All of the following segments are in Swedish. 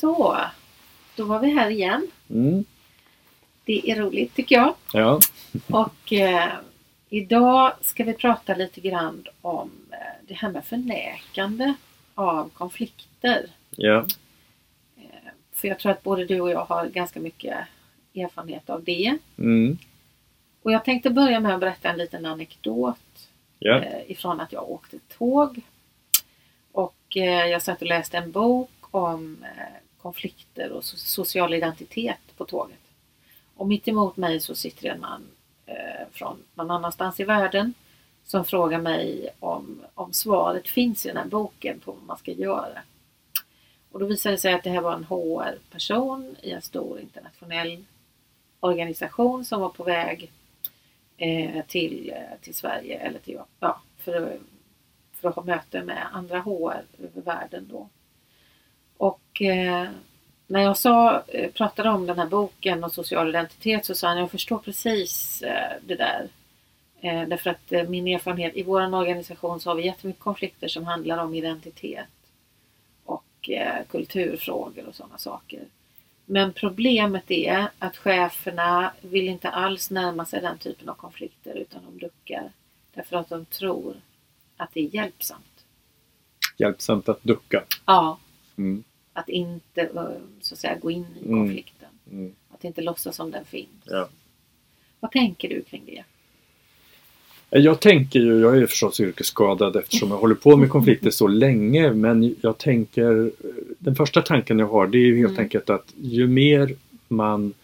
Så, då var vi här igen. Mm. Det är roligt tycker jag. Ja. Och eh, idag ska vi prata lite grann om eh, det här med förnekande av konflikter. Ja. Eh, för jag tror att både du och jag har ganska mycket erfarenhet av det. Mm. Och jag tänkte börja med att berätta en liten anekdot Ja. eh, ifrån att jag åkte tåg. Och eh, jag satt och läste en bok om konflikter och social identitet på tåget. Och mitt emot mig så sitter en man eh, från någon annanstans i världen som frågar mig om, om svaret finns i den här boken på vad man ska göra. Och då visade det sig att det här var en HR-person i en stor internationell organisation som var på väg eh, till, eh, till Sverige eller till, ja, för, att- för att ha möte med andra HR över världen då. Och eh, när jag sa, eh, pratade om den här boken och social identitet så sa han jag förstår precis eh, det där. Eh, därför att eh, min erfarenhet i vår organisation så har vi jättemycket konflikter som handlar om identitet och kulturfrågor och sådana saker. Men problemet är att cheferna vill inte alls närma sig den typen av konflikter utan de duckar. Därför att de tror att det är hjälpsamt. Hjälpsamt att ducka. Ja, Mm. Att inte eh, så att säga gå in i Mm. konflikten. Mm. Att inte låtsas som den finns. Ja. Vad tänker du kring det? Jag tänker ju, jag är förstås yrkesskadad eftersom jag håller på med konflikter så länge men jag tänker, den första tanken jag har det är ju helt Mm. enkelt att ju mer man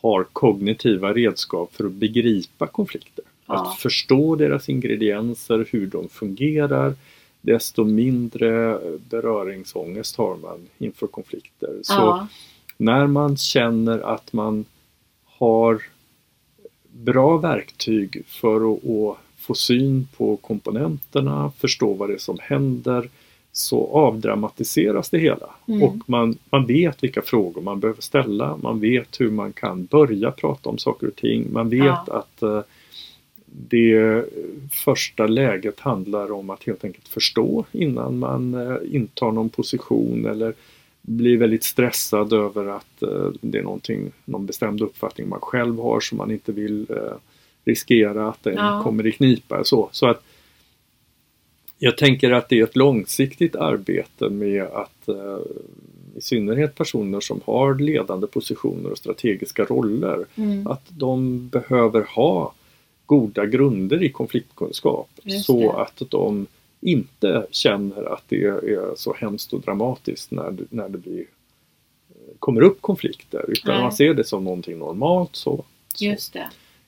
har kognitiva redskap för att begripa konflikter, Ja. att förstå deras ingredienser, hur de fungerar, desto mindre beröringsångest har man inför konflikter. Så ja, när man känner att man har bra verktyg för att, att få syn på komponenterna, förstå vad det är som händer, så avdramatiseras det hela. Mm. Och man, man vet vilka frågor man behöver ställa, man vet hur man kan börja prata om saker och ting, man vet Ja. att eh, det första läget handlar om att helt enkelt förstå innan man eh, intar någon position eller blir väldigt stressad över att eh, det är någonting, någon bestämd uppfattning man själv har som man inte vill eh, riskera att den Ja. kommer i knipa. Så, så att jag tänker att det är ett långsiktigt arbete med att i synnerhet personer som har ledande positioner och strategiska roller mm. att de behöver ha goda grunder i konfliktkunskap så att de inte känner att det är så hemskt och dramatiskt när det, när det blir, kommer upp konflikter utan Nej. man ser det som någonting normalt. Så, så.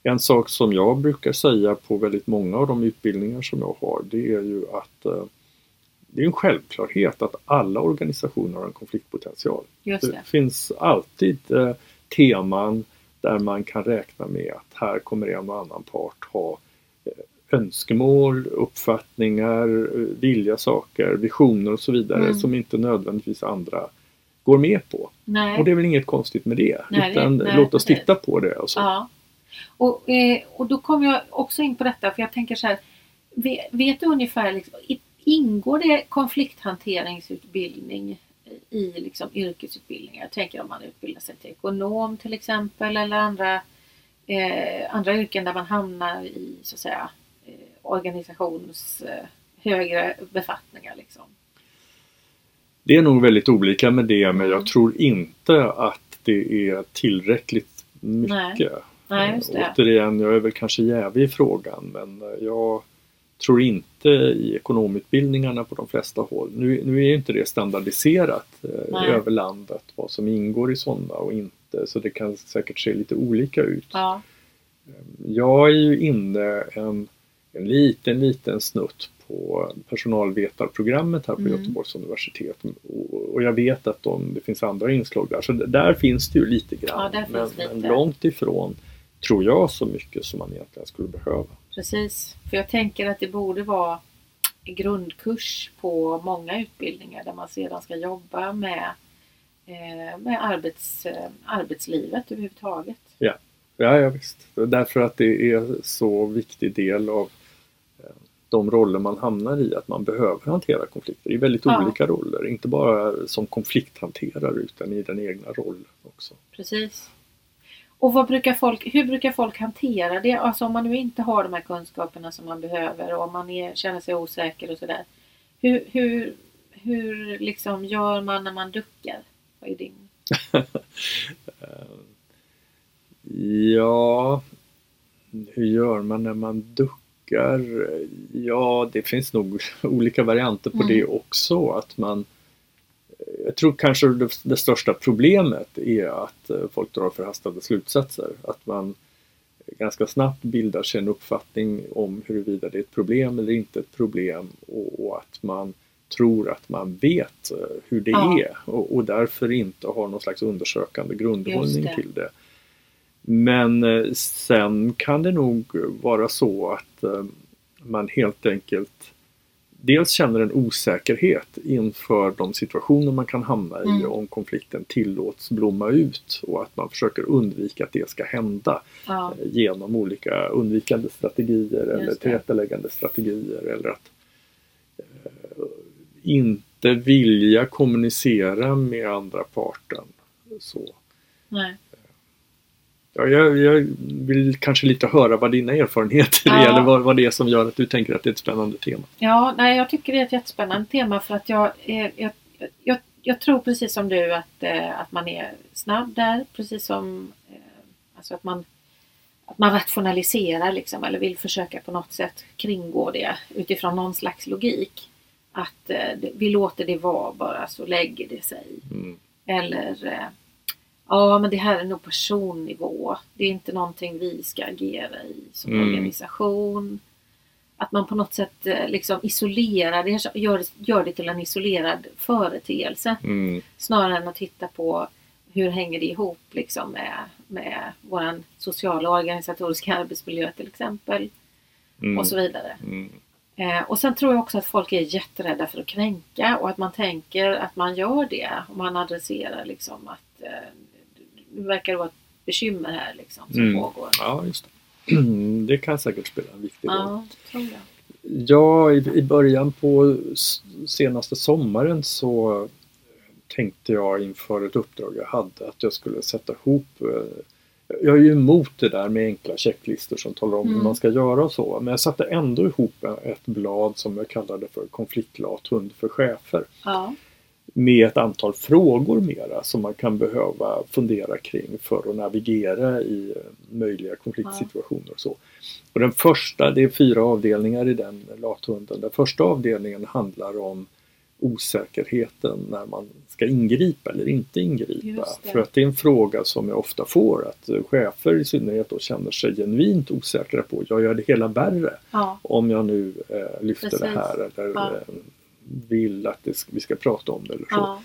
En sak som jag brukar säga på väldigt många av de utbildningar som jag har det är ju att eh, det är en självklarhet att alla organisationer har en konfliktpotential. Just Det det. finns alltid eh, teman där man kan räkna med att här kommer en och annan part ha eh, önskemål, uppfattningar, eh, vilja saker, visioner och så vidare Mm. som inte nödvändigtvis andra går med på. Nej. Och det är väl inget konstigt med det. Nej, utan nej, låt oss titta på det. Och så. Ja. Och, eh, och då kommer jag också in på detta för jag tänker så här. Vet, du ungefär, liksom, ingår det konflikthanteringsutbildning i liksom, yrkesutbildningar? Jag tänker om man utbildar sig till ekonom till exempel eller andra, eh, andra yrken där man hamnar i så att säga eh, organisations eh, högre befattningar. Liksom. Det är nog väldigt olika med det men Mm. jag tror inte att det är tillräckligt mycket. Nej, just det. Återigen, jag är väl kanske jävig i frågan men eh, jag tror inte i ekonomutbildningarna på de flesta håll. Nu, nu är inte det standardiserat eh, över landet vad som ingår i sådana och inte så det kan säkert se lite olika ut. Ja, Jag är ju inne en, en liten, liten snutt på personalvetarprogrammet här på Mm. Göteborgs universitet. Och, och jag vet att de, det finns andra inslag där, så där finns det ju lite grann. Ja, men, lite. men långt ifrån, tror jag, så mycket som man egentligen skulle behöva. Precis. För jag tänker att det borde vara grundkurs på många utbildningar där man sedan ska jobba med, eh, med arbets, eh, arbetslivet överhuvudtaget. Ja, ja visst. Därför att det är så viktig del av eh, de roller man hamnar i, att man behöver hantera konflikter i väldigt Ja. olika roller. Inte bara som konflikthanterare utan i den egna rollen också. Precis. Och vad brukar folk, hur brukar folk hantera det? Alltså om man nu inte har de här kunskaperna som man behöver och om man är, känner sig osäker och sådär. Hur, hur, hur liksom gör man när man duckar? Vad är din? Ja, hur gör man när man duckar? Ja, det finns nog olika varianter på Mm. det också. Att man, jag tror kanske det, det största problemet är att eh, folk drar förhastade slutsatser. Att man ganska snabbt bildar sig en uppfattning om huruvida det är ett problem eller inte ett problem och, och att man tror att man vet eh, hur det Ja. är och, och därför inte har någon slags undersökande grundhållning det. till det. Men eh, sen kan det nog vara så att man helt enkelt dels känner en osäkerhet inför de situationer man kan hamna i Mm. om konflikten tillåts blomma ut och att man försöker undvika att det ska hända Ja, eh, genom olika undvikande strategier eller tillrättaläggande strategier eller att eh, inte vilja kommunicera med andra parten. Så. nej. Ja, jag, jag vill kanske lite höra vad dina erfarenheter Ja. är eller vad, vad det är som gör att du tänker att det är ett spännande tema. Ja, nej, jag tycker det är ett jättespännande tema för att jag, jag, jag, jag tror precis som du att, eh, att man är snabb där. Precis som eh, alltså att, man, att man rationaliserar liksom, eller vill försöka på något sätt kringgå det utifrån någon slags logik. Att eh, vi låter det vara bara så lägger det sig. Mm. Eller ja men det här är nog personnivå. Det är inte någonting vi ska agera i som Mm. organisation. Att man på något sätt eh, liksom isolerar det, gör, gör det till en isolerad företeelse. Mm. Snarare än att titta på hur hänger det ihop liksom med, med vår sociala och organisatoriska arbetsmiljö till exempel. Mm. Och så vidare. Mm. Eh, och sen tror jag också att folk är jätterädda för att kränka och att man tänker att man gör det och man adresserar liksom att eh, det verkar vara ett bekymmer här liksom som Mm. pågår. Ja, just det. Det kan säkert spela en viktig roll. Ja, tror jag. Ja, i, i början på senaste sommaren så tänkte jag inför ett uppdrag jag hade att jag skulle sätta ihop eh, jag är ju emot det där med enkla checklistor som talar om hur Mm. man ska göra och så. Men jag satte ändå ihop ett blad som jag kallade för konfliktlat hund för chefer. Ja, Med ett antal frågor mera som man kan behöva fundera kring för att navigera i eh, möjliga konfliktsituationer och så. Och den första, det är fyra avdelningar i den lathunden. Den första avdelningen handlar om osäkerheten när man ska ingripa eller inte ingripa. För att det är en fråga som jag ofta får att eh, chefer i synnerhet då känner sig genuint osäkra på. Jag gör det hela värre ja, om jag nu eh, lyfter Precis. det här eller Ja. Vill att det, ska- vi ska prata om det eller så. ja,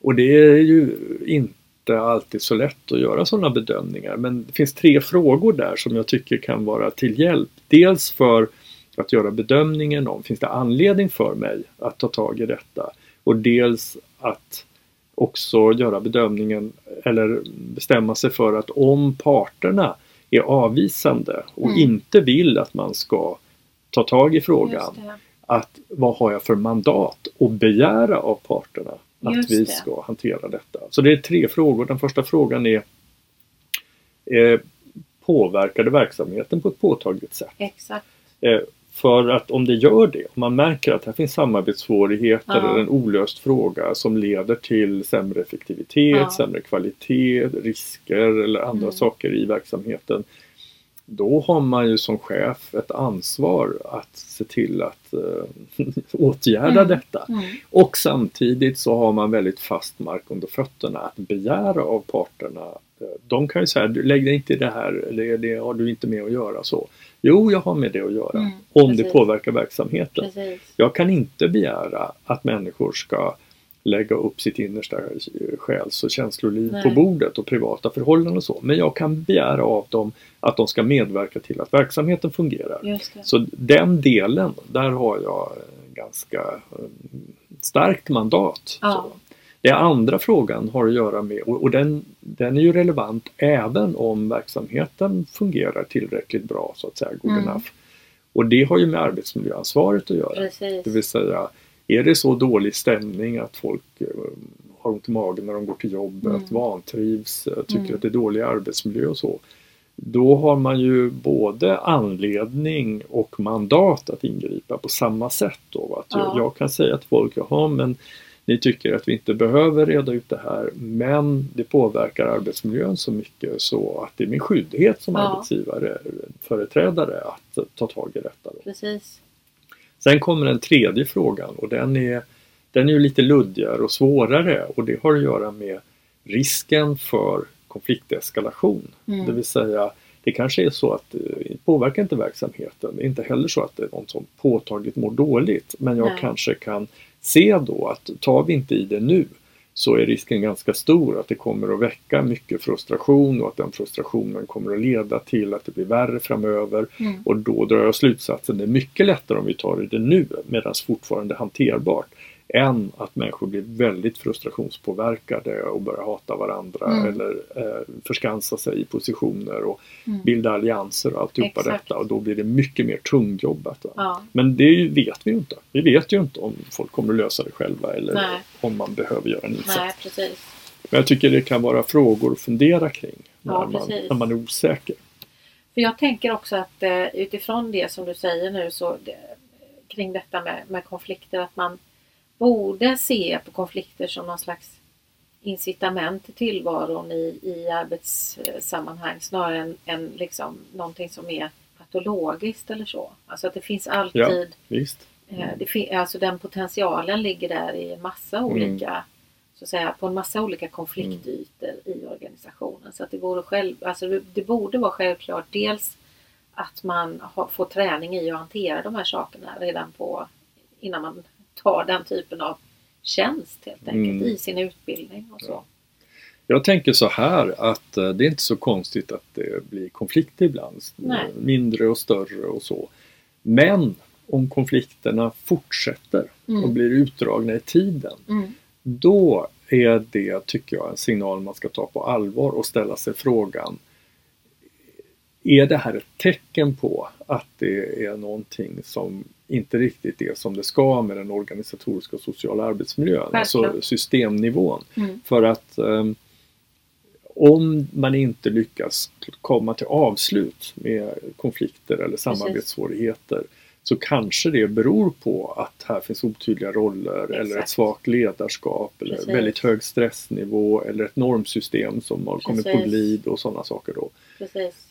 Och det är ju inte alltid så lätt att göra sådana bedömningar. Men det finns tre frågor där som jag tycker kan vara till hjälp. Dels för att göra bedömningen om finns det anledning för mig att ta tag i detta. Och dels att också göra bedömningen eller bestämma sig för att om parterna är avvisande och Mm. inte vill att man ska ta tag i frågan. Att vad har jag för mandat att begära av parterna att Just vi det. ska hantera detta. Så det är tre frågor. Den första frågan är eh, Påverkar det verksamheten på ett påtagligt sätt? Exakt. Eh, för att om det gör det, om man märker att här finns samarbetssvårigheter Ja. eller en olöst fråga som leder till sämre effektivitet, Ja. sämre kvalitet, risker eller andra Mm. saker i verksamheten. Då har man ju som chef ett ansvar att se till att eh, åtgärda Mm. detta. Mm. Och samtidigt så har man väldigt fast mark under fötterna att begära av parterna. eh, De kan ju säga, "Du, lägg dig inte i det här, det, det har du inte med att göra så. Jo, jag har med det att göra. Mm, om det precis. påverkar verksamheten. Precis. Jag kan inte begära att människor ska lägga upp sitt innersta själs och känsloliv Nej. på bordet och privata förhållanden och så. Men jag kan begära av dem att de ska medverka till att verksamheten fungerar. Så den delen, där har jag eh, ganska eh, starkt mandat. Ja. Den andra frågan har att göra med, och och den, den är ju relevant även om verksamheten fungerar tillräckligt bra, så att säga, good Mm. enough. Och det har ju med arbetsmiljöansvaret att göra. Precis. Det vill säga, är det så dålig stämning att folk eh, har ont i magen när de går till jobbet, Mm. vantrivs, eh, tycker Mm. att det är dålig arbetsmiljö och så. Då har man ju både anledning och mandat att ingripa på samma sätt. Då? Att jag, Ja. jag kan säga till folk, jaha men ni tycker att vi inte behöver reda ut det här men det påverkar arbetsmiljön så mycket så att det är min skyldighet som Ja. arbetsgivare, företrädare att ta tag i detta. Då. Precis. Sen kommer den tredje frågan och den är, den är ju lite luddigare och svårare och det har att göra med risken för konflikteskalation. Mm. Det vill säga, det kanske är så att det påverkar inte verksamheten. Det är inte heller så att det är någon som påtagligt mår dåligt. Men jag Nej. kanske kan se då att tar vi inte i det nu så är risken ganska stor att det kommer att väcka mycket frustration och att den frustrationen kommer att leda till att det blir värre framöver. Mm. Och då drar jag slutsatsen det är mycket lättare om vi tar det nu medan fortfarande hanterbart än att människor blir väldigt frustrationspåverkade och börjar hata varandra Mm. eller eh, förskansa sig i positioner och Mm. bilda allianser och alltihopa Exakt. detta och då blir det mycket mer tungjobbat. Ja. Men det vet vi ju inte. Vi vet ju inte om folk kommer att lösa det själva eller Nej. om man behöver göra en insats. Nej. Men jag tycker det kan vara frågor att fundera kring när, Ja, man, när man är osäker. För jag tänker också att eh, utifrån det som du säger nu så kring detta med, med konflikter att man borde se på konflikter som någon slags incitament till tillvaron i, i arbetssammanhang snarare än, än liksom någonting som är patologiskt eller så. Alltså att det finns alltid Visst. Eh, Det fin- alltså den potentialen ligger där i en massa Mm. olika så att säga, på en massa olika konfliktytor i organisationen. Så att det, vore själv, alltså det, det borde vara självklart dels att man har, får träning i att hantera de här sakerna redan på innan man tar den typen av tjänst helt enkelt Mm. i sin utbildning och så. Jag tänker så här att eh, det är inte så konstigt att det blir konflikter ibland. Nej. Mindre och större och så. Men om konflikterna fortsätter och Mm. blir utdragna i tiden Mm. då är det, tycker jag, en signal man ska ta på allvar och ställa sig frågan Är det här ett tecken på att det är någonting som inte riktigt är som det ska med den organisatoriska och sociala arbetsmiljön, alltså Självklart. systemnivån? Mm. För att ehm, om man inte lyckas komma till avslut med konflikter eller samarbetssvårigheter så kanske det beror på att här finns otydliga roller eller ett Exakt. svagt ledarskap eller Precis. väldigt hög stressnivå eller ett normsystem som har kommit på glid och sådana saker då.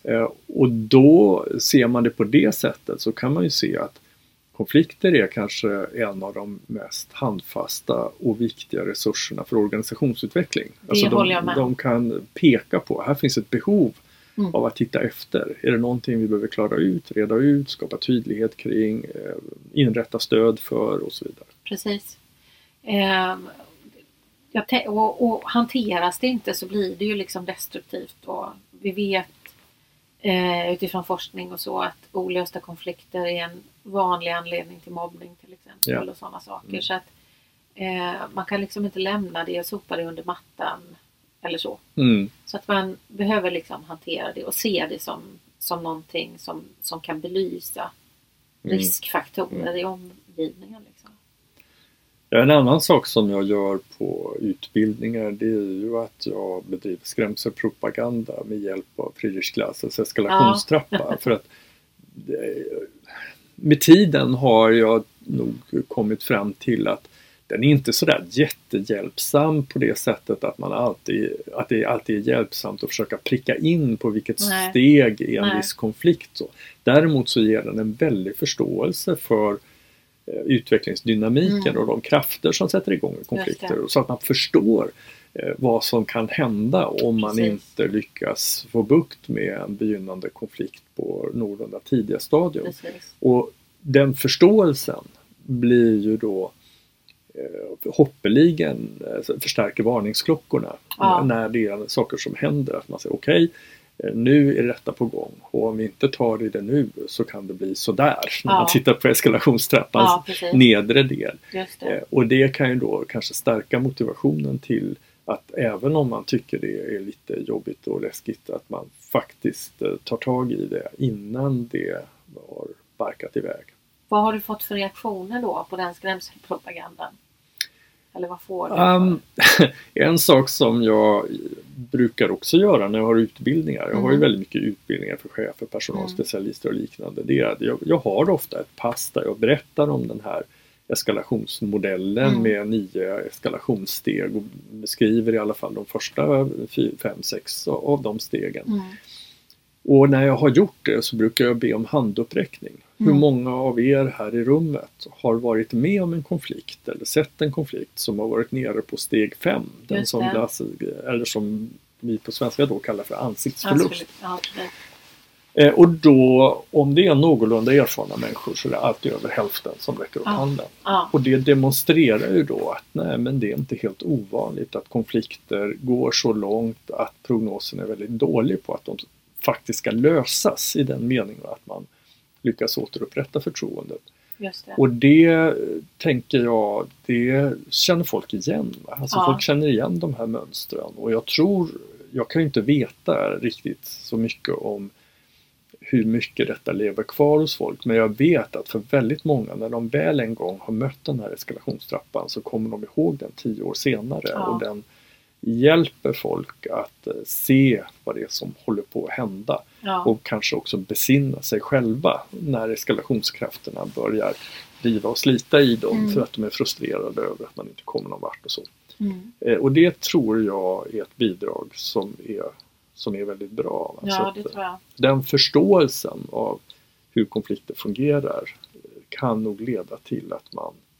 Eh, Och då ser man det på det sättet så kan man ju se att konflikter är kanske en av de mest handfasta och viktiga resurserna för organisationsutveckling. Alltså de, de kan peka på, här finns ett behov Mm. av att titta efter. Är det någonting vi behöver klara ut, reda ut, skapa tydlighet kring, eh, inrätta stöd för och så vidare. Precis. Tän- och, och hanteras det inte så blir det ju liksom destruktivt. Och vi vet eh, utifrån forskning och så att olösta konflikter är en vanlig anledning till mobbning till exempel. Ja. och sådana saker. Mm. Så att eh, man kan liksom inte lämna det och sopa det under mattan eller så. Mm. Så att man behöver liksom hantera det och se det som, som någonting som, som kan belysa Mm. riskfaktorer i omgivningen. Liksom. Ja, En annan sak som jag gör på utbildningar det är ju att jag bedriver skrämselpropaganda med hjälp av Friedrich Glassers eskalationstrappa. För att med tiden har jag nog kommit fram till att den är inte sådär jättehjälpsam på det sättet att man alltid, att det alltid är hjälpsamt att försöka pricka in på vilket Nej. steg i en Nej. viss konflikt. Så. Däremot så ger den en väldig förståelse för eh, utvecklingsdynamiken Mm. och de krafter som sätter igång konflikter. Så att man förstår eh, vad som kan hända om man Precis. inte lyckas få bukt med en begynnande konflikt på någorlunda tidiga stadier. Precis. Och den förståelsen blir ju då hoppeligen eh, förstärker varningsklockorna Ja. när det är saker som händer. Att man säger okej, eh, nu är detta på gång och om vi inte tar i det nu så kan det bli sådär när Ja. man tittar på eskalationstrappans Ja, nedre del. Det. Eh, Och det kan ju då kanske stärka motivationen till att även om man tycker det är lite jobbigt och läskigt att man faktiskt eh, tar tag i det innan det har sparkat iväg. Vad har du fått för reaktioner då på den skrämselpropagandan? Eller vad får du? Um, en sak som jag brukar också göra när jag har utbildningar, jag har ju Mm. väldigt mycket utbildningar för chefer, personalspecialister och liknande, det är att jag, jag har ofta ett pass där jag berättar om den här eskalationsmodellen Mm. med nio eskalationssteg och beskriver i alla fall de första fem, sex av de stegen. Mm. Och när jag har gjort det så brukar jag be om handuppräckning. Hur Mm. många av er här i rummet har varit med om en konflikt eller sett en konflikt som har varit nere på steg 5? Den som, eller som vi på svenska då kallar för ansiktsförlust. Eh, och då, om det är någorlunda erfarna människor så är det alltid över hälften som räcker upp Ja. handen. ja. Och det demonstrerar ju då att nej men det är inte helt ovanligt att konflikter går så långt att prognosen är väldigt dålig på att de faktiskt ska lösas i den meningen att man lyckas återupprätta förtroendet. det. Och det tänker jag, det känner folk igen. Alltså Ja. folk känner igen de här mönstren och jag tror, jag kan ju inte veta riktigt så mycket om hur mycket detta lever kvar hos folk men jag vet att för väldigt många när de väl en gång har mött den här eskalationstrappan så kommer de ihåg den tio år senare Ja. och den hjälper folk att eh, se vad det är som håller på att hända ja. och kanske också besinna sig själva när eskalationskrafterna börjar riva och slita i dem Mm. för att de är frustrerade över att man inte kommer någon vart och så. Mm. Eh, och det tror jag är ett bidrag som är, som är väldigt bra. va? Så ja, att, det tror jag. Den förståelsen av hur konflikter fungerar eh, kan nog leda till att man eh,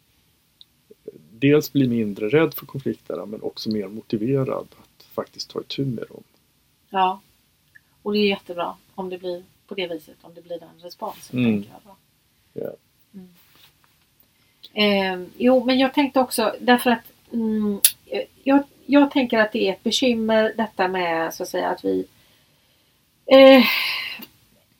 dels blir mindre rädd för konflikterna men också mer motiverad att faktiskt ta itu med dem. Ja. Och det är jättebra om det blir på det viset, om det blir den responsen. Mm. Jag. Ja. Mm. Eh, jo, men jag tänkte också därför att mm, jag, jag tänker att det är ett bekymmer detta med så att säga att vi eh,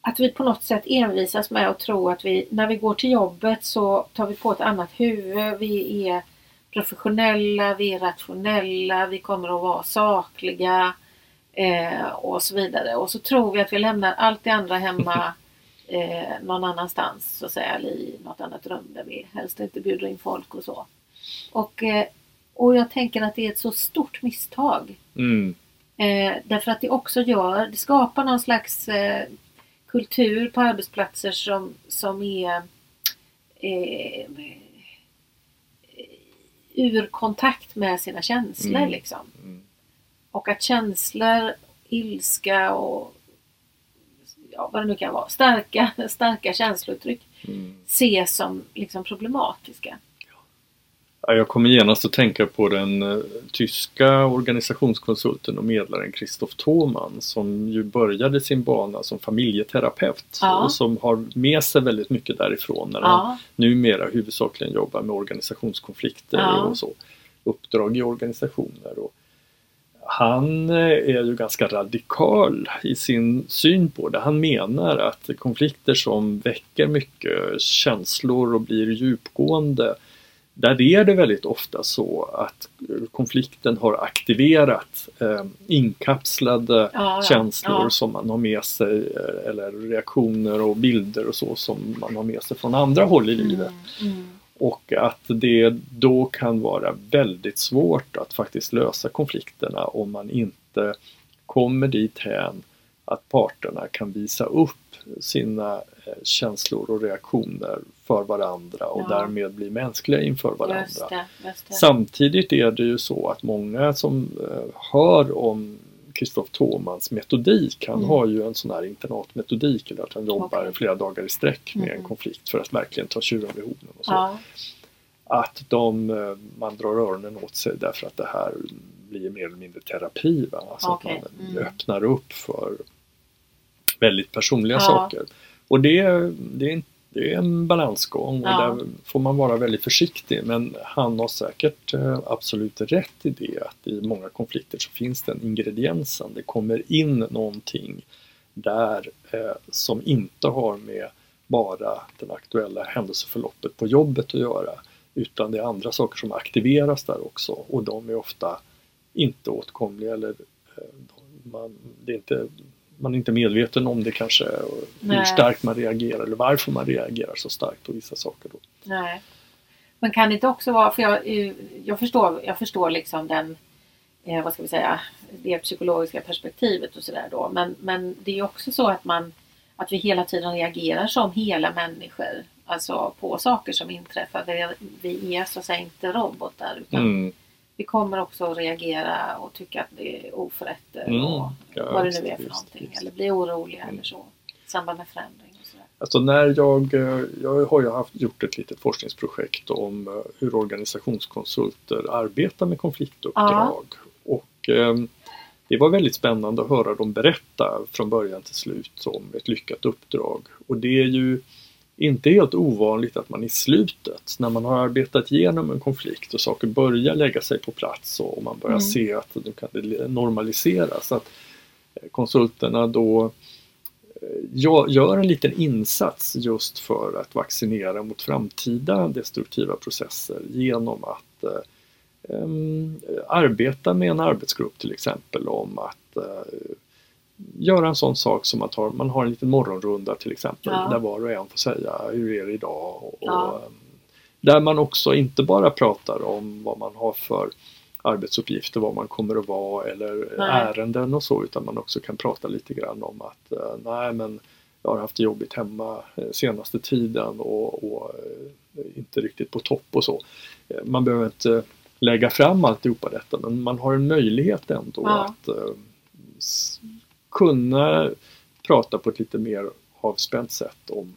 att vi på något sätt envisas med att tro att vi när vi går till jobbet så tar vi på ett annat huvud. Vi är professionella, vi är rationella, vi kommer att vara sakliga eh, och så vidare. Och så tror vi att vi lämnar allt det andra hemma eh, någon annanstans så att säga, eller i något annat rum där vi helst inte bjuder in folk och så. Och, eh, och jag tänker att det är ett så stort misstag. Mm. Eh, därför att det också gör, det skapar någon slags eh, kultur på arbetsplatser som, som är eh, ur kontakt med sina känslor Mm. liksom. Mm. Och att känslor, ilska och ja, vad det nu kan vara, starka, starka känslouttryck Mm. ses som liksom problematiska. Ja, Jag kommer genast att tänka på den eh, tyska organisationskonsulten och medlaren Christoph Thomann som ju började sin bana som familjeterapeut Ja. och som har med sig väldigt mycket därifrån när han Ja, numera huvudsakligen jobbar med organisationskonflikter Ja. och så. Uppdrag i organisationer. Och han eh, är ju ganska radikal i sin syn på det. Han menar att konflikter som väcker mycket känslor och blir djupgående där är det väldigt ofta så att konflikten har aktiverat eh, inkapslade ja, känslor ja. som man har med sig eh, eller reaktioner och bilder och så som man har med sig från andra håll i livet. Mm, mm. Och att det då kan vara väldigt svårt att faktiskt lösa konflikterna om man inte kommer dit hän att parterna kan visa upp sina känslor och reaktioner för varandra och Ja. därmed bli mänskliga inför varandra. Just det, just det. Samtidigt är det ju så att många som eh, hör om Kristoff Thomans metodik, han Mm. har ju en sån här internatmetodik, eller att han jobbar Okej. flera dagar i sträck med en Mm. konflikt för att verkligen ta tjuren vid hornen. Och så. Ja, Att de, eh, man drar öronen åt sig därför att det här blir mer eller mindre terapi. Va? Alltså Okej, att man mm. öppnar upp för väldigt personliga Ja. saker. Och det, det, är en, det är en balansgång och Ja. där får man vara väldigt försiktig. Men han har säkert eh, absolut rätt i det att i många konflikter så finns den ingrediensen. Det kommer in någonting där eh, som inte har med bara det aktuella händelseförloppet på jobbet att göra. Utan det är andra saker som aktiveras där också och de är ofta inte åtkomliga eller eh, man, det är inte man är inte medveten om det kanske, och hur Nej. starkt man reagerar eller varför man reagerar så starkt på vissa saker. Då. Nej. Men kan det inte också vara, för jag, eh, jag förstår, jag förstår liksom den, eh, vad ska vi säga, det psykologiska perspektivet och sådär då. Men, men det är också så att man, att vi hela tiden reagerar som hela människor. Alltså på saker som inträffar. Vi är så att säga inte robotar utan Mm. Vi kommer också att reagera och tycka att det är oförrätter Mm. och Ja, vad det nu är för visst, någonting. visst. Eller bli oroliga Mm. eller så. I samband med förändring och sådär. Alltså när jag, eh, jag har ju haft, gjort ett litet forskningsprojekt om eh, hur organisationskonsulter arbetar med konfliktuppdrag. Och eh, det var väldigt spännande att höra dem berätta från början till slut om ett lyckat uppdrag. Och det är ju inte helt ovanligt att man i slutet, när man har arbetat igenom en konflikt och saker börjar lägga sig på plats och man börjar Mm. se att nu kan det normaliseras, att eh, konsulterna då jag gör en liten insats just för att vaccinera mot framtida destruktiva processer genom att eh, arbeta med en arbetsgrupp till exempel om att eh, göra en sån sak som att man har en liten morgonrunda till exempel Ja. där var och en får säga hur är det idag? Och, Ja. em, där man också inte bara pratar om vad man har för arbetsuppgifter, vad man kommer att vara eller Nej. ärenden och så utan man också kan prata lite grann om att eh, nej men jag har haft det jobbigt hemma eh, senaste tiden och, och eh, inte riktigt på topp och så. Man behöver inte lägga fram alltihopa detta men man har en möjlighet ändå Ja. att kunna prata på ett lite mer avspänt sätt om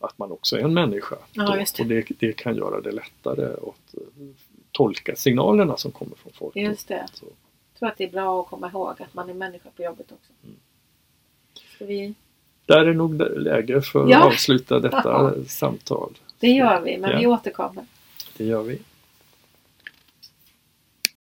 att man också är en människa. Ja, det. Och det, det kan göra det lättare att eh, tolka signalerna som kommer från folk. Just det. Så. Jag tror att det är bra att komma ihåg att man är människa på jobbet också. Mm. Ska vi... Där är nog läge för att Ja. avsluta detta samtal. Det gör vi, men Ja. vi återkommer. Det gör vi.